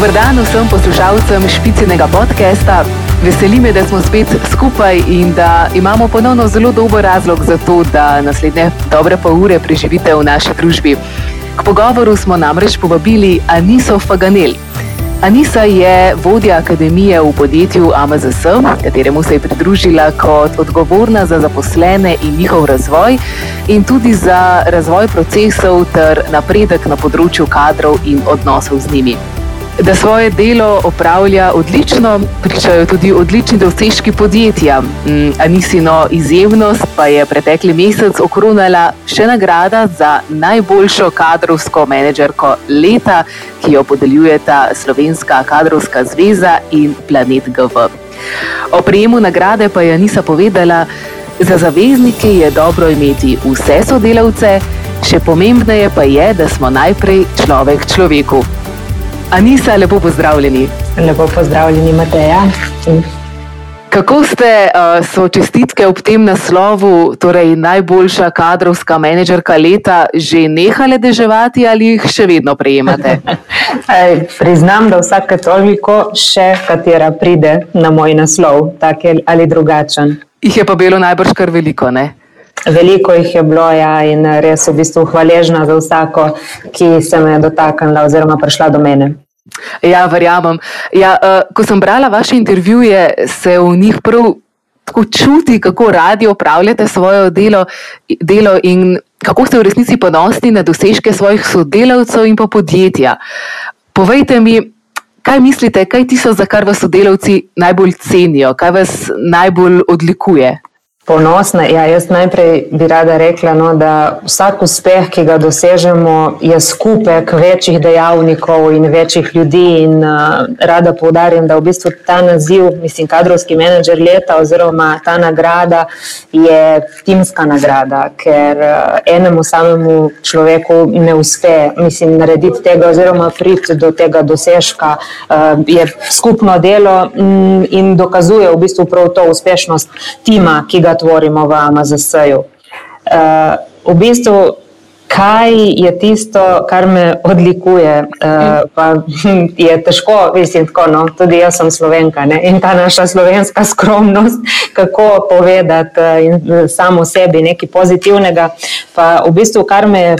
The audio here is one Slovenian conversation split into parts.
Dober dan vsem poslušalcem špicenega podcasta. Veseli me, da smo spet skupaj in da imamo ponovno zelo dober razlog za to, da naslednje dobre pol ure preživite v naši družbi. K pogovoru smo namreč povabili Aniso Faganel. Anisa je vodja akademije v podjetju AMZS, kateremu se je pridružila kot odgovorna za zaposlene in njihov razvoj, in tudi za razvoj procesov ter napredek na področju kadrov in odnosov z njimi. Da svoje delo opravlja odlično, pričajo tudi odlični dosežki podjetja. Mm, Anisino izjemnost pa je pretekli mesec okronala še nagrada za najboljšo kadrovsko menedžerko leta, ki jo podeljujeta Slovenska kadrovska zveza in Planet GV. O prejemu nagrade pa je Anisa povedala, za zaveznike je dobro imeti vse sodelavce, še pomembneje pa je, da smo najprej človek človeku. Anisa, lepo pozdravljeni. Lepo pozdravljeni, Mateja. Kako ste uh, so čestitke ob tem naslovu, torej najboljša kadrovska menedžerka leta, že nehale deževati ali jih še vedno prejemate? Ej, priznam, da vsake toliko še katera pride na moj naslov, tak ali drugačen. Ih je pa bilo najbrž kar veliko, ne? Veliko jih je bilo ja, in res v bistvu hvaležna za vsako, ki se me je dotaknila oziroma prišla do mene. Ja, verjamem. Ja, uh, ko sem brala vaše intervjuje, se v njih prav tako čuti, kako radi opravljate svoje delo, delo in kako ste v resnici ponosni na dosežke svojih sodelavcev in pa podjetja. Povejte mi, kaj mislite, kaj tisto, za kar vas sodelavci najbolj cenijo, kaj vas najbolj odlikuje? Ponosna. Ja, jaz najprej bi rada rekla, no, da vsak uspeh, ki ga dosežemo, je skupek večjih dejavnikov in večjih ljudi. In, uh, rada poudarjam, da v bistvu ta naziv, mislim, kadrovski menedžer leta oziroma ta nagrada je timska nagrada, ker uh, enemu samemu človeku ne uspe mislim, narediti tega oziroma priti do tega dosežka. Uh, je skupno delo mm, in dokazuje v bistvu prav to uspešnost tima, ki ga tvorimo v AMZS-ju. Uh, v bistvu, kaj je tisto, kar me odlikuje, uh, pa je težko, mislim, tako, no, tudi jaz sem slovenka ne? in ta naša slovenska skromnost, kako povedati uh, samo sebi nekaj pozitivnega. Pa v bistvu, kar me je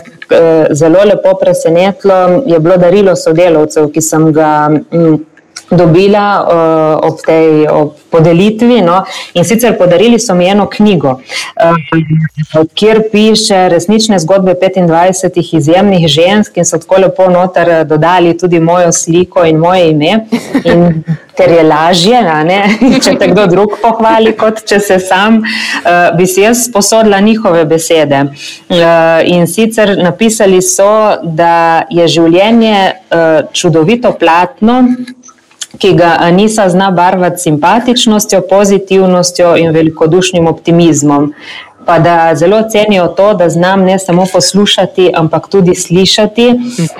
zelo lepo presenetilo, je bilo darilo sodelavcev, ki sem ga. Dobila uh, ob tej ob podelitvi. No? In sicer podarili so mi eno knjigo, uh, kjer piše resnične zgodbe 25 izjemnih žensk in so tako lepo noter eh, dodali tudi mojo sliko in moje ime. In ker je lažje, ne, če te kdo drug pohvali, kot če se sam, uh, bi si jaz sposodila njihove besede. Uh, in sicer napisali so, da je življenje uh, čudovito platno ki ga Anisa zna barvati simpatičnostjo, pozitivnostjo in velikodušnim optimizmom pa da zelo cenijo to, da znam ne samo poslušati, ampak tudi slišati.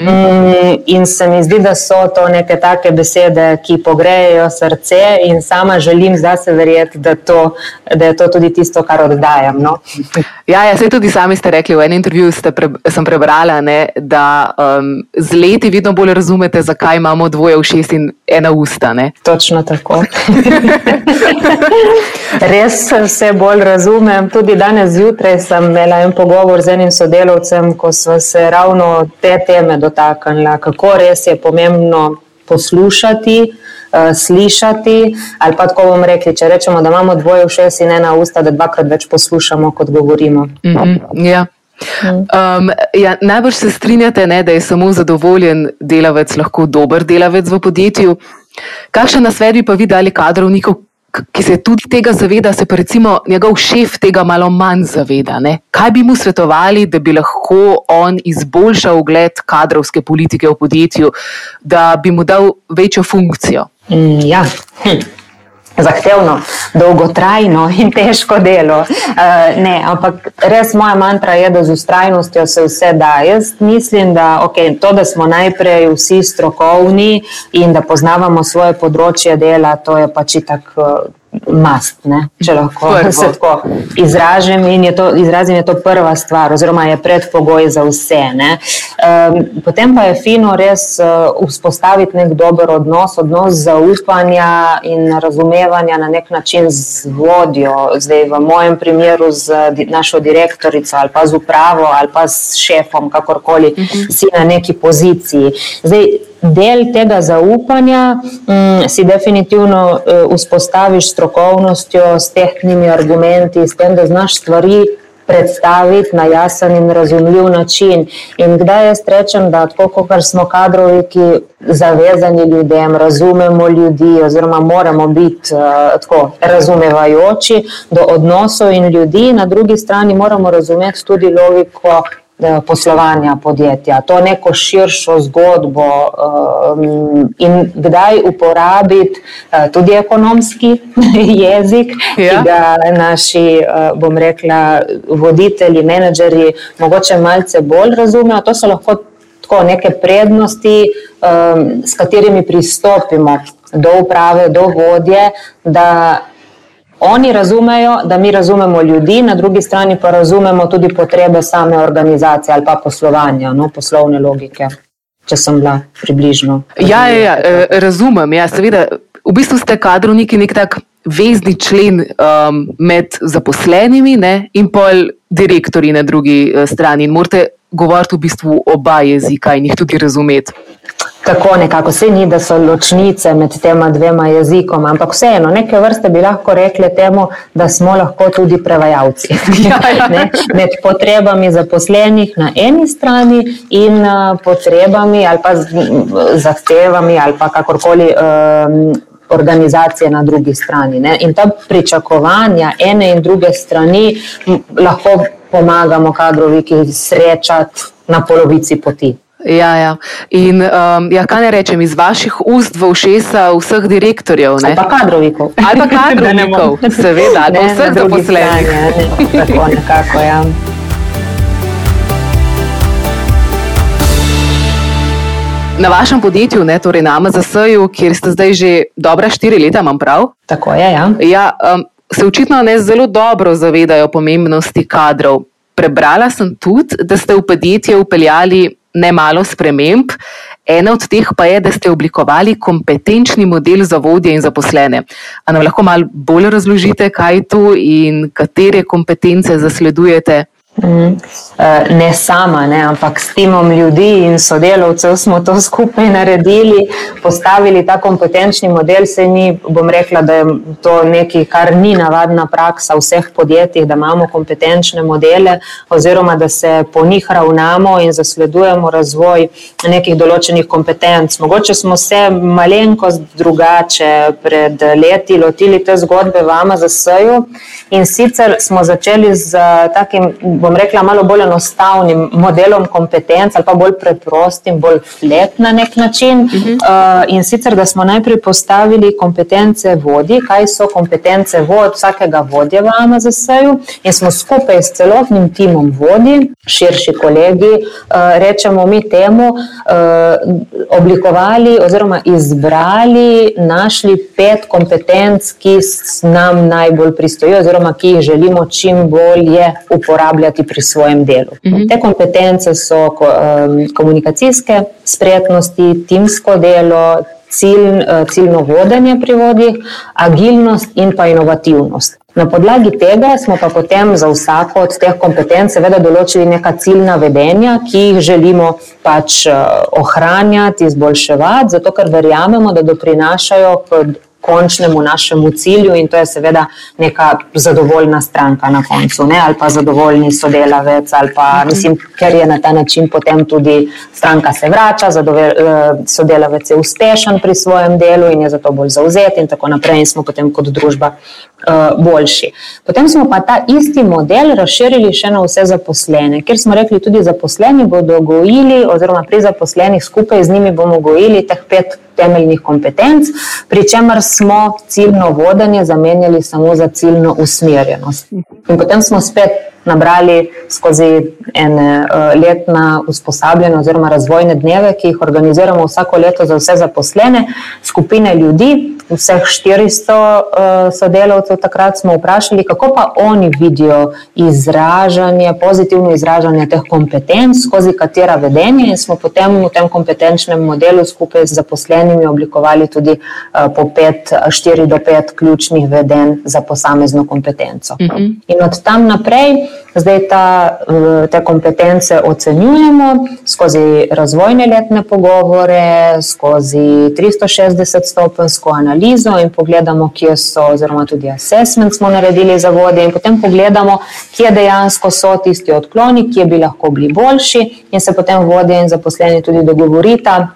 Mm, in se mi zdi, da so to neke take besede, ki pogrejejo srce, in sama želim zdaj se verjeti, da, to, da je to tudi tisto, kar oddajam. No? Ja, ja, se tudi sami ste rekli v enem intervjuju, pre, sem prebrala, ne, da um, z leti vedno bolj razumete, zakaj imamo dvoje v šest in ena usta. Ne? Točno tako. Res vse bolj razumem, tudi danes danes zjutraj sem imela en pogovor z enim sodelavcem, ko smo se ravno te teme dotaknili, kako res je pomembno poslušati. Uh, slišati, ali pa tako bomo rekli, če rečemo, da imamo dvoje všes in ena usta, da dvakrat več poslušamo, kot govorimo. Mm -hmm, ja. Um, ja, najbolj se strinjate, ne, da je samo zadovoljen delavec lahko dober delavec v podjetju. Kakšen nasvet bi pa vi dali kadrovniku, ki se tudi tega zaveda, se pa recimo njegov šef tega malo manj zaveda. Ne? Kaj bi mu svetovali, da bi lahko on izboljšal ugled kadrovske politike v podjetju, da bi mu dal večjo funkcijo? Mm, ja. Hm zahtevno, dolgotrajno in težko delo. Uh, ne, ampak res moja mantra je, da z ustrajnostjo se vse da. Jaz mislim, da okay, to, da smo najprej vsi strokovni in da poznavamo svoje področje dela, to je pač tako. Mast, ne? če lahko Prvo. se tako izražim. In je to, izrazim, je to prva stvar, oziroma je predpogoj za vse. Um, potem pa je fino res uh, vzpostaviti nek dober odnos, odnos zaupanja in razumevanja na nek način z vodjo. Zdaj, v mojem primeru z di našo direktorico ali pa z upravo ali pa s šefom, kakorkoli uh mhm. -huh. si na neki poziciji. Zdaj, del tega zaupanja um, si definitivno uh, vzpostaviš s strokovnostjo, s tehnimi argumenti, s tem, da znaš stvari predstaviti na jasen in razumljiv način. In kdaj jaz rečem, da tako kot smo kadrovi, ki zavezani ljudem, razumemo ljudi, oziroma moramo biti uh, tako razumevajoči do odnosov in ljudi, na drugi strani moramo razumeti tudi logiko poslovanja podjetja, to neko širšo zgodbo um, in kdaj uporabiti uh, tudi ekonomski jezik, ja. ki ga naši, bom rekla, voditelji, menedžerji mogoče malce bolj razumejo. To so lahko tako neke prednosti, s katerimi pristopimo do uprave, do vodje, da Oni razumejo, da mi razumemo ljudi, na drugi strani pa razumemo tudi potrebe same organizacije ali pa poslovanja, no, poslovne logike, če sem bila približno. Ja, ja, ja eh, razumem. Ja, seveda, v bistvu ste kadrovniki nek tak vezni člen um, med zaposlenimi ne, in pol direktori na drugi uh, strani. In morate govoriti v bistvu oba jezika in jih tudi razumeti. Tako nekako se ni, da so ločnice med tema dvema jezikoma, ampak vseeno, neke vrste bi lahko rekli temu, da smo lahko tudi prevajalci. Ja, ja. med potrebami zaposlenih na eni strani in potrebami ali pa zahtevami ali pa kakorkoli. Um, Organizacije na drugi strani. Ne? In ta pričakovanja ene in druge strani lahko pomagamo kadrovi, ki srečati na polovici poti. Ja, ja. In um, ja, kaj ne rečem, iz vaših ust v ušesa vseh direktorjev. Ne? Ali pa kadrovikov. Ali pa kadrovikov, seveda, ali pa vseh zaposlenih. Tako nekako, ja. Na vašem podjetju, ne, torej na MZS-ju, kjer ste zdaj že dobra štiri leta, imam prav? Tako je, ja. ja um, se očitno ne zelo dobro zavedajo pomembnosti kadrov. Prebrala sem tudi, da ste v podjetje upeljali ne malo sprememb. Ena od teh pa je, da ste oblikovali kompetenčni model za vodje in zaposlene. Ali nam lahko malo bolj razložite, kaj je to in katere kompetence zasledujete? Eh, ne sama, ne, ampak s timom ljudi in sodelavcev smo to skupaj naredili, postavili ta kompetenčni model. Se ni, bom rekla, da je to nekaj, kar ni navadna praksa v vseh podjetjih, da imamo kompetenčne modele, oziroma da se po njih ravnamo in zasledujemo razvoj nekih določenih kompetenc. Mogoče smo se malenkost drugače pred leti lotili te zgodbe v AMZS-ju in sicer smo začeli z takim bom rekla, malo bolj enostavnim modelom kompetenc ali pa bolj preprostim, bolj flet na nek način. Uh -huh. uh, in sicer, da smo najprej postavili kompetence vodi, kaj so kompetence vod vsakega vodja v AMZS-ju in smo skupaj s celotnim timom vodi, širši kolegi, uh, rečemo mi temu, uh, oblikovali oziroma izbrali, našli pet kompetenc, ki nam najbolj pristojijo oziroma ki jih želimo čim bolje uporabljati uporabljati pri svojem delu. Uh mhm. -huh. Te kompetence so um, komunikacijske spretnosti, timsko delo, cilj, uh, ciljno vodenje pri vodih, agilnost in pa inovativnost. Na podlagi tega smo pa potem za vsako od teh kompetenc seveda določili neka ciljna vedenja, ki jih želimo pač uh, ohranjati, izboljševati, zato ker verjamemo, da doprinašajo k končnemu našemu cilju in to je seveda neka zadovoljna stranka na koncu, ne? ali pa zadovoljni sodelavec, ali pa mislim, ker je na ta način potem tudi stranka se vrača, eh, sodelavec je uspešen pri svojem delu in je zato bolj zauzet in tako naprej in smo potem kot družba boljši. Potem smo pa ta isti model razširili še na vse zaposlene, ker smo rekli, tudi zaposleni bodo gojili oziroma pri zaposlenih skupaj z njimi bomo gojili teh pet temeljnih kompetenc, pri čemer smo ciljno vodenje zamenjali samo za ciljno usmerjenost. In potem smo spet nabrali skozi ene uh, letna usposabljanja oziroma razvojne dneve, ki jih organiziramo vsako leto za vse zaposlene, skupine ljudi, vseh 400 uh, sodelavcev. Takrat smo vprašali, kako pa oni vidijo izražanje, pozitivno izražanje teh kompetenc, skozi katera vedenja, in smo potem v tem kompetenčnem modelu skupaj z zaposlenimi oblikovali tudi uh, po pet, štiri do pet ključnih vedenj za posamezno kompetenco. Mhm. In od tam naprej. Zdaj ta, te kompetence ocenjujemo skozi razvojne letne pogovore, skozi 360-stopensko analizo in pogledamo, kje so, oziroma tudi assessment smo naredili za vodje, in potem pogledamo, kje dejansko so tisti odkloni, kje bi lahko bili boljši, in se potem vodje in zaposleni tudi dogovorita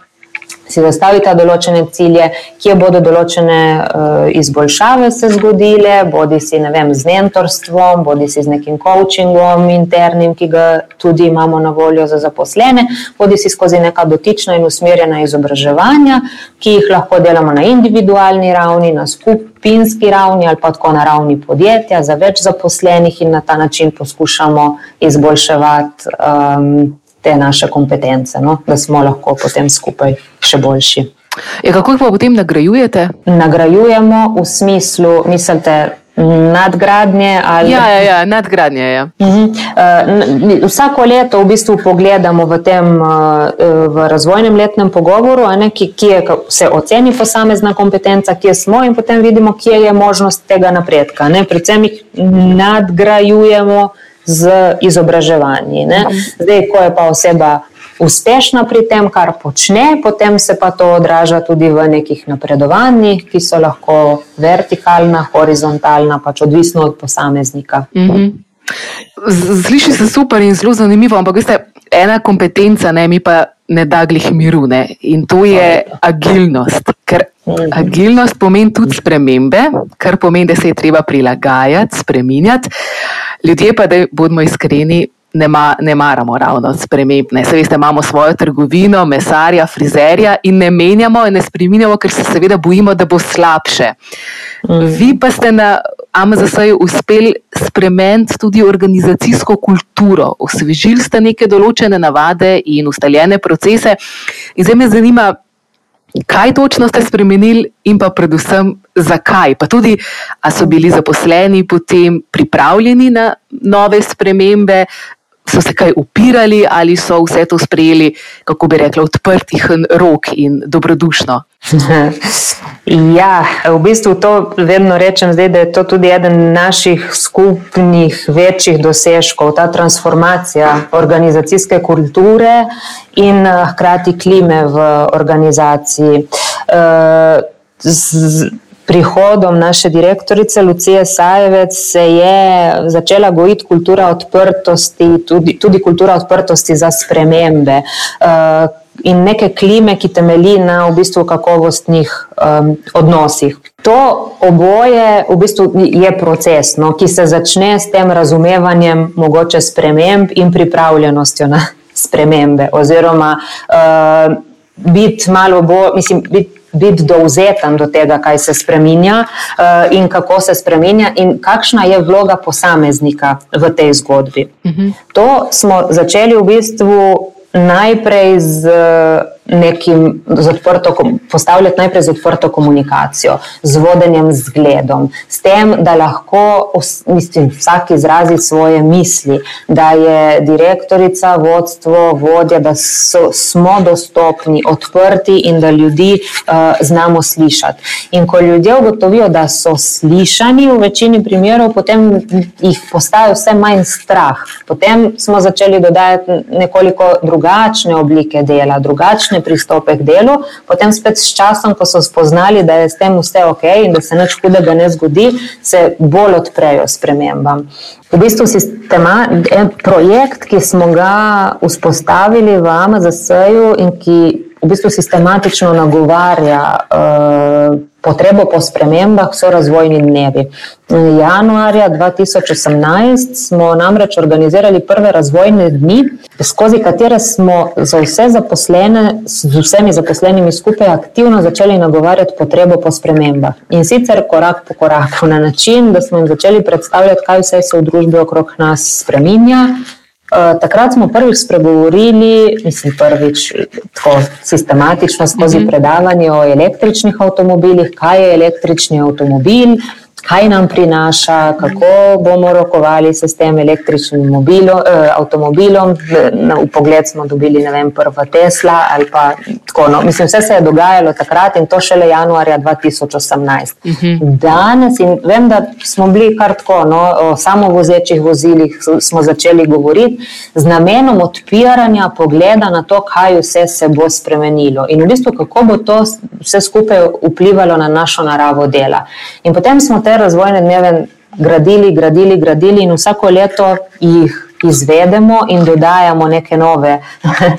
si zastavita določene cilje, kje bodo določene uh, izboljšave se zgodile, bodi si vem, z mentorstvom, bodi si z nekim coachingom internim, ki ga tudi imamo na voljo za zaposlene, bodi si skozi neka dotična in usmerjena izobraževanja, ki jih lahko delamo na individualni ravni, na skupinski ravni ali pa tako na ravni podjetja za več zaposlenih in na ta način poskušamo izboljševati. Um, te naše kompetence, no? da smo lahko potem skupaj še boljši. Ja, kako jih pa potem nagrajujete? Nagrajujemo v smislu, mislite, nadgradnje. Ali... Ja, ja, ja, nadgradnje. Ja. Uh -huh. uh, vsako leto v bistvu pogledamo v tem uh, v razvojnem letnem pogovoru, ne, ki, ki je, se oceni posamezna kompetenca, kje smo in potem vidimo, kje je možnost tega napredka. Ne. Predvsem jih nadgrajujemo z izobraževanji. Ne? Mhm. Zdaj, ko je pa oseba uspešna pri tem, kar počne, potem se pa to odraža tudi v nekih napredovanjih, ki so lahko vertikalna, horizontalna, pač odvisno od posameznika. Mhm. Sliši se super in zelo zanimivo, ampak veste, ena kompetenca, ne, mi pa ne da glih miru ne, in to je agilnost. Ker mhm. agilnost pomeni tudi spremembe, kar pomeni, da se je treba prilagajati, spremenjati. Ljudje pa, da bodimo iskreni, ne, ma, ne maramo ravno sprememb. Se veste, imamo svojo trgovino, mesarja, frizerja in ne menjamo in ne spremenjamo, ker se seveda bojimo, da bo slabše. Mm. Vi pa ste na AMZS-ju uspeli spremeniti tudi organizacijsko kulturo, osvežili ste neke določene navade in ustaljene procese. In zdaj me zanima, kaj točno ste spremenili, in pa predvsem zakaj. Pa tudi, ali so bili zaposleni potem pripravljeni na nove spremembe, so se kaj upirali ali so vse to sprejeli, kako bi rekla, odprtih rok in dobrodušno. Ja, v bistvu to vedno rečem, zdaj, da je to tudi eden naših skupnih večjih dosežkov, ta transformacija organizacijske kulture in eh, hkrati klime v organizaciji. Uh, z, prihodom naše direktorice Lucije Sajevec se je začela gojiti kultura odprtosti, tudi, tudi kultura odprtosti za spremembe. Uh, In neke klime, ki temelji na v bistvu kakovostnih um, odnosih. To oboje v bistvu je proces, no, ki se začne s tem razumevanjem mogoče sprememb in pripravljenostjo na spremembe, oziroma uh, biti malo bolj, mislim, biti biti dovzeten do tega, kaj se spremenja uh, in kako se spremenja, in kakšna je vloga posameznika v tej zgodbi. Uh mhm. -huh. To smo začeli v bistvu najprej z nekim z odprto, postavljati najprej z odprto komunikacijo, z vodenjem zgledom, s tem, da lahko mislim, vsak izrazi svoje misli, da je direktorica, vodstvo, vodja, da so, smo dostopni, odprti in da ljudi uh, znamo slišati. In ko ljudje ugotovijo, da so slišani v večini primerov, potem jih postaje vse manj strah. Potem smo začeli dodajati nekoliko drugačne oblike dela, drugačne drugačne pristope k delu, potem spet s časom, ko so spoznali, da je s tem vse ok in da se nič hudega ne zgodi, se bolj odprejo spremembam. V bistvu sistema, en projekt, ki smo ga vzpostavili v AMZS-ju in ki v bistvu sistematično nagovarja uh, potrebo po spremembah so razvojni dnevi. Januarja 2018 smo namreč organizirali prve razvojne dni, skozi katere smo za vse zaposlene, z vsemi zaposlenimi skupaj aktivno začeli nagovarjati potrebo po spremembah. In sicer korak po koraku, na način, da smo jim začeli predstavljati, kaj vse se v družbi okrog nas spreminja. Uh, takrat smo prvič spregovorili, mislim, prvič tako sistematično skozi mm -hmm. predavanje o električnih avtomobilih, kaj je električni avtomobil, kaj nam prinaša, kako bomo rokovali se s tem električnim mobilo, eh, avtomobilom. Na, v pogled smo dobili, vem, prva Tesla ali pa tako. No. Mislim, vse se je dogajalo takrat in to šele januarja 2018. Uh -huh. Danes in vem, da smo bili kar tako, no, o samovozečih vozilih smo začeli govoriti z namenom odpiranja pogleda na to, kaj vse se bo spremenilo in v bistvu kako bo to vse skupaj vplivalo na našo naravo dela. In potem smo te razvojne dneve gradili, gradili, gradili in vsako leto jih izvedemo in dodajamo neke nove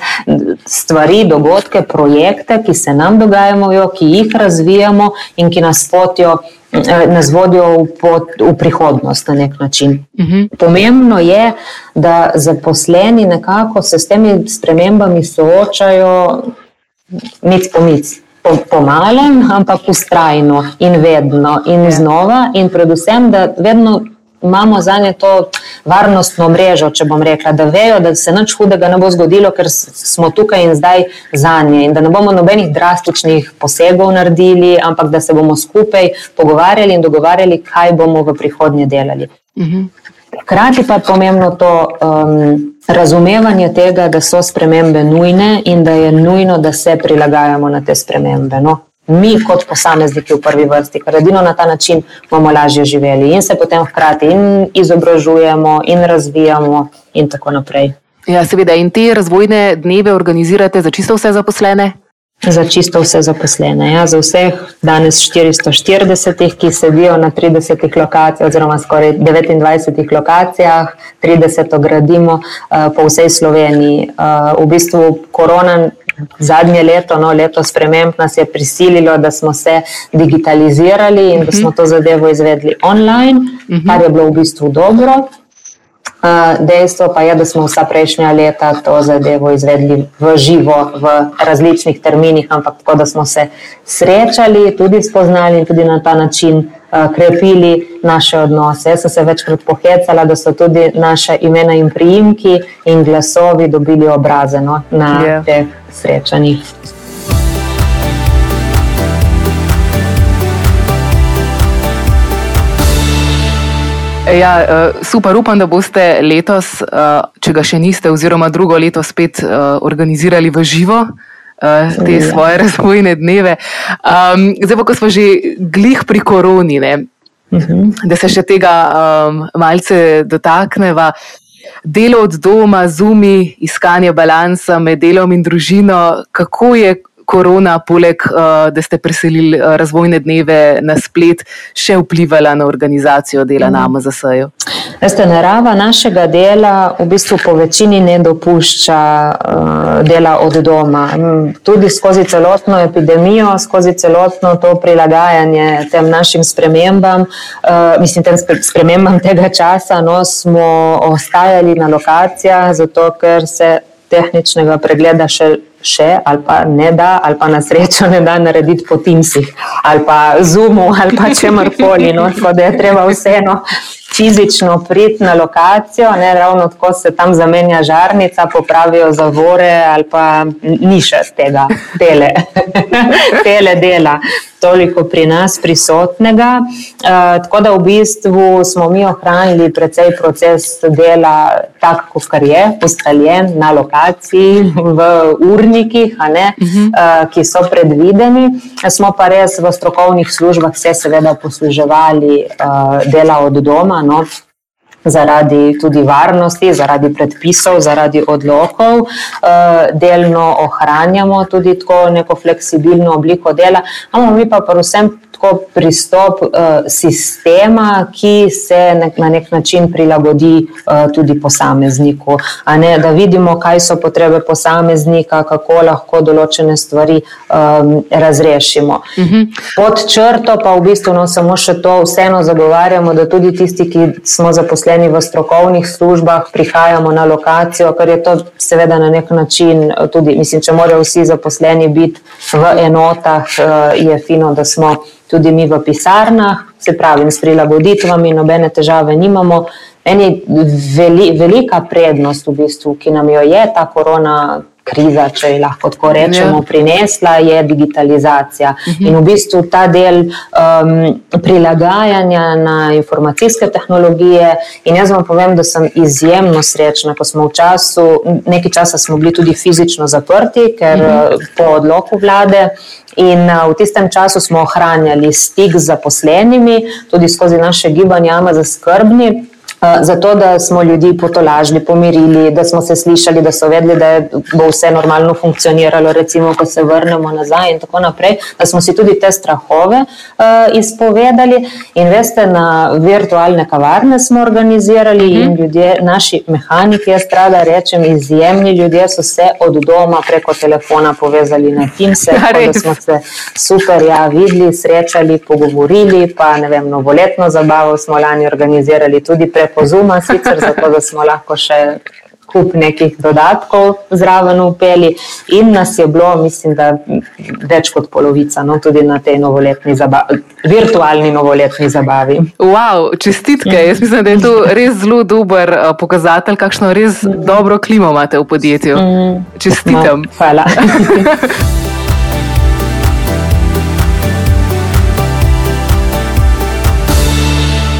stvari, dogodke, projekte, ki se nam dogajajo, ki jih razvijamo in ki nas potijo. Eh, nas vodijo v, pot, v prihodnost na nek način. Uh mhm. -huh. Pomembno je, da zaposleni nekako se s temi spremembami soočajo, mic po mic po, po malem, ampak ustrajno in vedno in ja. znova, in predvsem, da vedno imamo za nje to varnostno mrežo, če bom rekla, da vejo, da se nič hudega ne bo zgodilo, ker smo tukaj in zdaj za nje in da ne bomo nobenih drastičnih posegov naredili, ampak da se bomo skupaj pogovarjali in dogovarjali, kaj bomo v prihodnje delali. Mhm. Hkrati pa je pomembno to um, razumevanje tega, da so spremembe nujne in da je nujno, da se prilagajamo na te spremembe. No? Mi, kot posamezniki v prvi vrsti, ker edino na ta način bomo lažje živeli in se potem hkrati in izobražujemo, in razvijamo, in tako naprej. Ja, seveda, in te razvojne dneve organizirate za čisto vse zaposlene? Za čisto vse zaposlene. Ja, za vseh danes 440, ki sedijo na 30 lokacijah, oziroma skoraj 29 lokacijah, 30 gradimo uh, po vsej Sloveniji. Uh, v bistvu korona. Zadnje leto, no, leto sprememb, nas je prisililo, da smo se digitalizirali in da smo to zadevo izvedli online, kar je bilo v bistvu dobro. Dejstvo pa je, da smo vsa prejšnja leta to zadevo izvedli v živo, v različnih terminih, ampak tako, da smo se srečali, tudi spoznali in tudi na ta način krepili naše odnose. Jaz sem se večkrat pohecala, da so tudi naše imena in priimki in glasovi dobili obrazeno na yeah. Ja. teh srečanjih. Ja, eh, super, upam, da boste letos, eh, če ga še niste, oziroma drugo leto spet eh, organizirali v živo. Te svoje razvojne dneve. Um, zdaj, pa, ko smo že glih pri koroni, ne, uh mhm. -huh. da se še tega um, malce dotakneva. Delo od doma, zumi, iskanje balansa med delom in družino, kako je korona, poleg uh, da ste preselili uh, razvojne dneve na splet, še vplivala na organizacijo dela na mhm. AMZS-ju? Veste, narava našega dela v bistvu po večini ne dopušča uh, dela od doma. Tudi skozi celotno epidemijo, skozi celotno to prilagajanje tem našim spremembam, uh, mislim, tem spremembam tega časa, no, smo ostajali na lokacijah, zato ker se tehničnega pregleda še še ali pa ne da, ali pa na srečo ne da narediti po Teamsih ali pa Zoomu ali pa čemorkoli. No, tako da je treba vseeno fizično priti na lokacijo, ne ravno tako se tam zamenja žarnica, popravijo zavore ali pa ni še tega tele, tele dela. Toliko pri nas prisotnega. Uh, tako da v bistvu smo mi ohranili precej proces dela, tako kot je, ustaljen na lokaciji, v urnikih, ne, uh, ki so predvideni. Smo pa res v strokovnih službah se seveda posluževali uh, dela od doma no, zaradi tudi varnosti, zaradi predpisov, zaradi odlokov, eh, delno ohranjamo tudi tako neko fleksibilno obliko dela, ampak mi pa predvsem tako pristop uh, sistema, ki se nek, na nek način prilagodi uh, tudi posamezniku. Ne, da vidimo, kaj so potrebe posameznika, kako lahko določene stvari um, razrešimo. Uh mhm. -huh. Pod črto pa v bistvu no, samo še to vseeno zagovarjamo, da tudi tisti, ki smo zaposleni v strokovnih službah, prihajamo na lokacijo, ker je to seveda na nek način tudi, mislim, če morajo vsi zaposleni biti v enotah, uh, je fino, da smo tudi mi v pisarnah, se pravi, s prilagoditvami, nobene težave nimamo. Eni veli, velika prednost, v bistvu, ki nam jo je ta korona kriza, če lahko tako rečemo, ja. prinesla, je digitalizacija. Uh mhm. -huh. In v bistvu ta del um, prilagajanja na informacijske tehnologije. In jaz vam povem, da sem izjemno srečna, ko smo v času, nekaj časa smo bili tudi fizično zaprti, ker uh -huh. po odloku vlade. In uh, v tistem času smo ohranjali stik z zaposlenimi, tudi skozi naše gibanje, ama za skrbni. Zato, da smo ljudi potolažili, pomirili, da smo se slišali, da so vedeli, da bo vse normalno funkcioniralo, recimo, ko se vrnemo nazaj in tako naprej, da smo si tudi te strahove uh, izpovedali. In veste, na virtualne kavarne smo organizirali in mhm. ljudje, naši mehaniki, jaz rada rečem, izjemni ljudje so se od doma preko telefona povezali na Teams, ja, da smo se super ja, videli, srečali, pogovorili, pa ne vem, novoletno zabavo smo lani organizirali tudi preko preko Zuma, sicer zato, da smo lahko še kup nekih dodatkov zraven upeli. In nas je bilo, mislim, da več kot polovica, no, tudi na tej novoletni zabavi, virtualni novoletni zabavi. Wow, čestitke. Jaz mislim, da je to res zelo dober uh, pokazatelj, kakšno res mm. dobro klimo imate v podjetju. Mm. Čestitam. No, hvala.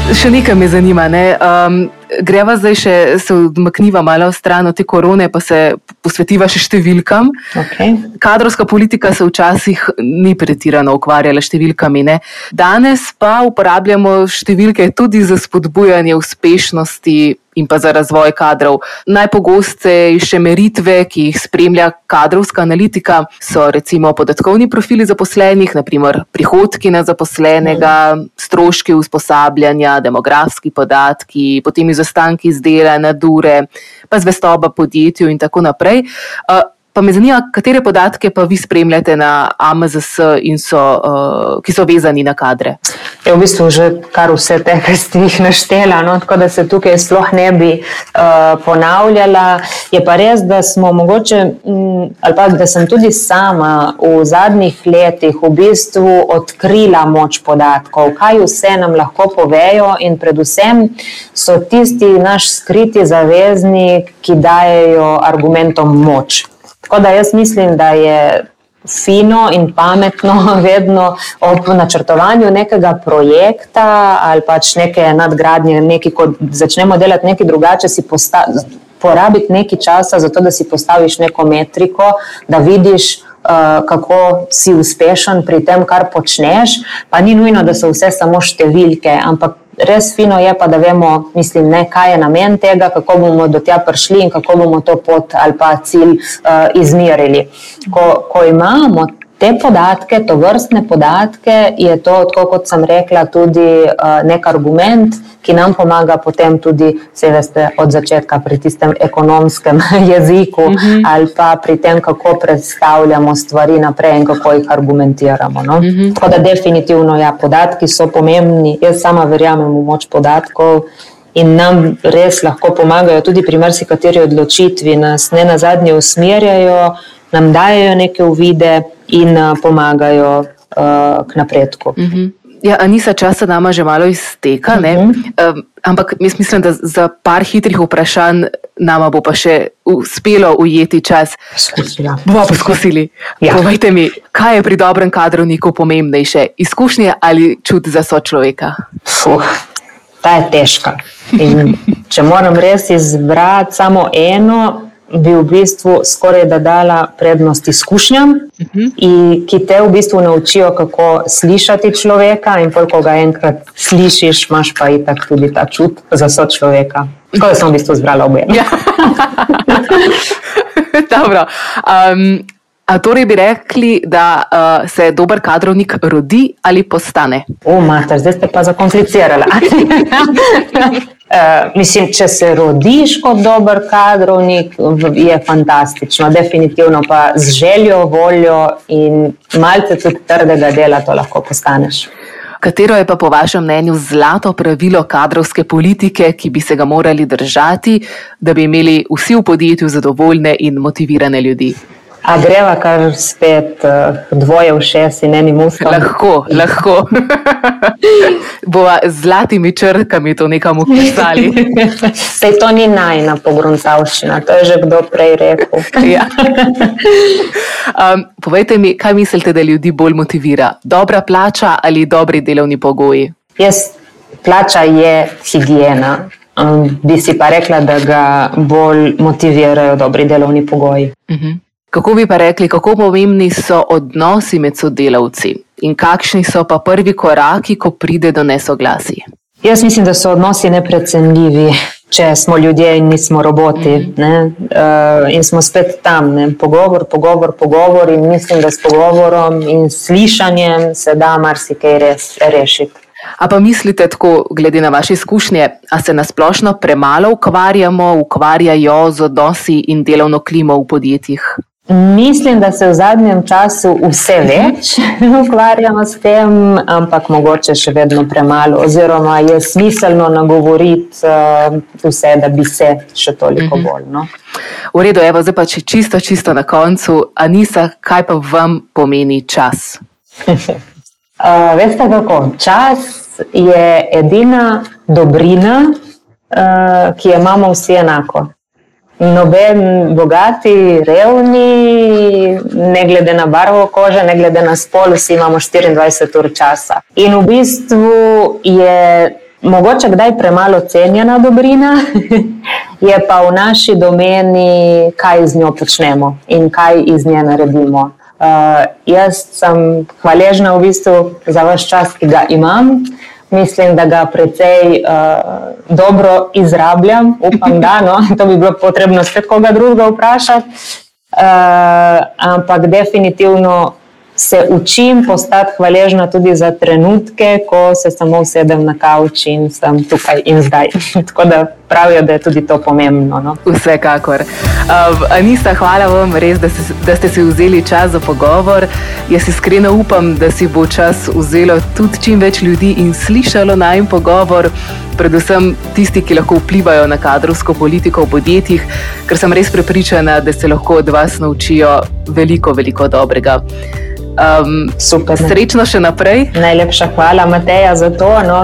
Še nekaj me zanima. Ne? Um, greva zdaj še se odmakniva malo stran od te korone, pa se posvetiva še številkam. Okay. Kadrovska politika se včasih ni pretirano ukvarjala s številkami. Ne? Danes pa uporabljamo številke tudi za spodbujanje uspešnosti in pa za razvoj kadrov. Najpogostejše meritve, ki jih spremlja kadrovska analitika, so recimo podatkovni profili zaposlenih, naprimer prihodki na zaposlenega, stroški usposabljanja, demografski podatki, potem izostanki iz dela, nadure, pa zvestoba podjetju in tako naprej. Pa me zanima, katere podatke pa vi spremljate na AMZS so, uh, ki so vezani na kadre? Je v bistvu že kar vse te, kar ste jih naštela, no? tako da se tukaj sploh ne bi uh, ponavljala. Je pa res, da smo mogoče, um, ali pa da sem tudi sama v zadnjih letih v bistvu odkrila moč podatkov, kaj vse nam lahko povejo in predvsem so tisti naš skriti zaveznik, ki dajo argumentom moč. Tako da jaz mislim, da je fino in pametno vedno ob načrtovanju nekega projekta ali pač neke nadgradnje, neki, ko začnemo delati nekaj drugače, si porabiti nekaj časa za to, da si postaviš neko metriko, da vidiš, uh, kako si uspešen pri tem, kar počneš. Pa ni nujno, da so vse samo številke, ampak res fino je pa, da vemo, mislim, ne, kaj je namen tega, kako bomo do tja prišli in kako bomo to pot ali pa cilj uh, izmerili. Ko, ko imamo te podatke, to vrstne podatke, je to, tako kot sem rekla, tudi uh, nek argument, ki nam pomaga potem tudi, se veste, od začetka pri tistem ekonomskem jeziku uh mhm. -huh. ali pa pri tem, kako predstavljamo stvari naprej in kako jih argumentiramo. No? Uh mhm. -huh. Tako da definitivno, ja, podatki so pomembni, jaz sama verjamem v moč podatkov. In nam res lahko pomagajo tudi pri marsikateri odločitvi, nas ne na zadnje usmerjajo, nam dajo neke uvide in uh, pomagajo uh, k napredku. Uh -huh. Ja, Anisa, časa nama že malo izteka, uh -huh. um, ampak jaz mislim, da za par hitrih vprašanj nama bo pa še uspelo ujeti čas. Poskusila. Bomo poskusili. Ja. Povejte mi, kaj je pri dobrem kadrovniku pomembnejše, izkušnje ali čut za sočloveka? Fuh, ta je težka. In če moram res izbrati samo eno, bi v bistvu skoraj da dala prednost izkušnjam, uh mhm. -huh. ki te v bistvu naučijo, kako slišati človeka. In ko ga enkrat slišiš, imaš pa i tak tudi ta čut za sočloveka. Tako da sem v bistvu zbrala obe. Ja. Dobro. Um, A torej bi rekli, da uh, se dober kadrovnik rodi ali postane? O, Marta, zdaj ste pa zakomplicirali. Uh, mislim, če se rodiš kot dober kadrovnik, je fantastično. Definitivno pa z željo, voljo in malce tudi trdega dela to lahko postaneš. Katero je pa po vašem mnenju zlato pravilo kadrovske politike, ki bi se ga morali držati, da bi imeli vsi v podjetju zadovoljne in motivirane ljudi? A greva kar spet uh, dvoje v šest in eni muskel? Lahko, lahko. Bova z zlatimi črkami to nekam upisali. Sej to ni najna pogruntavščina, to je že kdo prej rekel. ja. um, povejte mi, kaj mislite, da ljudi bolj motivira? Dobra plača ali dobri delovni pogoji? Jaz, plača je higiena. Um, bi si pa rekla, da ga bolj motivirajo dobri delovni pogoji. Uh -huh. Kako bi pa rekli, kako pomembni so odnosi med sodelavci in kakšni so pa prvi koraki, ko pride do nesoglasij? Jaz mislim, da so odnosi neprecenljivi, če smo ljudje in nismo roboti. -hmm. uh, in smo spet tam, ne? pogovor, pogovor, pogovor. In mislim, da s pogovorom in slišanjem se da marsikaj res rešiti. A pa mislite tako, glede na vaše izkušnje, da se nasplošno premalo ukvarjamo, ukvarjajo z odnosi in delovno klimo v podjetjih? Mislim, da se v zadnjem času vse več ukvarjamo s tem, ampak mogoče še vedno premalo, oziroma je smiselno nagovoriti uh, vse, da bi se še toliko mhm. bolj. No? V redu, evo, zdaj pa če čisto, čisto na koncu, Anisa, kaj pa vam pomeni čas? uh, veste kako? Čas je edina dobrina, uh, ki jo imamo vsi enako noben bogati, revni, ne glede na barvo kože, ne glede na spol, vsi imamo 24 ur časa. In v bistvu je mogoče kdaj premalo cenjena dobrina, je pa v naši domeni, kaj z njo počnemo in kaj iz nje naredimo. Uh, jaz sem hvaležna v bistvu za vaš čas, ki ga imam mislim, da ga precej uh, dobro izrabljam, upam, da no, to bi bilo potrebno spet koga drugega vprašati. Uh, ampak definitivno se učim postati hvaležna tudi za trenutke, ko se samo usedem na kavč in sem tukaj in zdaj. Tako da pravijo, da je tudi to pomembno. No? Vsekakor. Uh, Anista, hvala vam res, da, se, da ste si vzeli čas za pogovor. Jaz iskreno upam, da si bo čas vzelo tudi čim več ljudi in slišalo naj pogovor. Predvsem tisti, ki lahko vplivajo na kadrovsko politiko v podjetjih, ker sem res prepričana, da se lahko od vas naučijo veliko, veliko dobrega. Um, Super. Srečno še naprej. Najlepša hvala, Mateja, za to. No.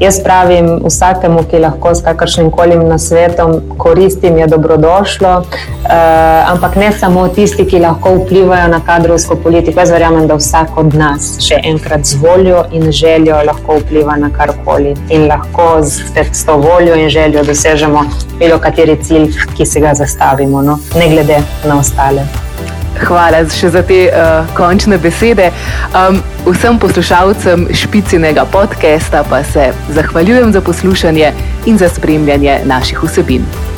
Jaz pravim vsakemu, ki lahko s kakršnim koli nasvetom koristim, je dobrodošlo. Uh, ampak ne samo tisti, ki lahko vplivajo na kadrovsko politiko. Jaz verjamem, da vsak od nas še enkrat z voljo in željo lahko vpliva na karkoli. In lahko z, s to voljo in željo dosežemo bilo kateri cilj, ki si ga zastavimo, no. ne glede na ostale. Hvala še za te uh, končne besede. Um, vsem poslušalcem špicinega podcasta pa se zahvaljujem za poslušanje in za spremljanje naših vsebin.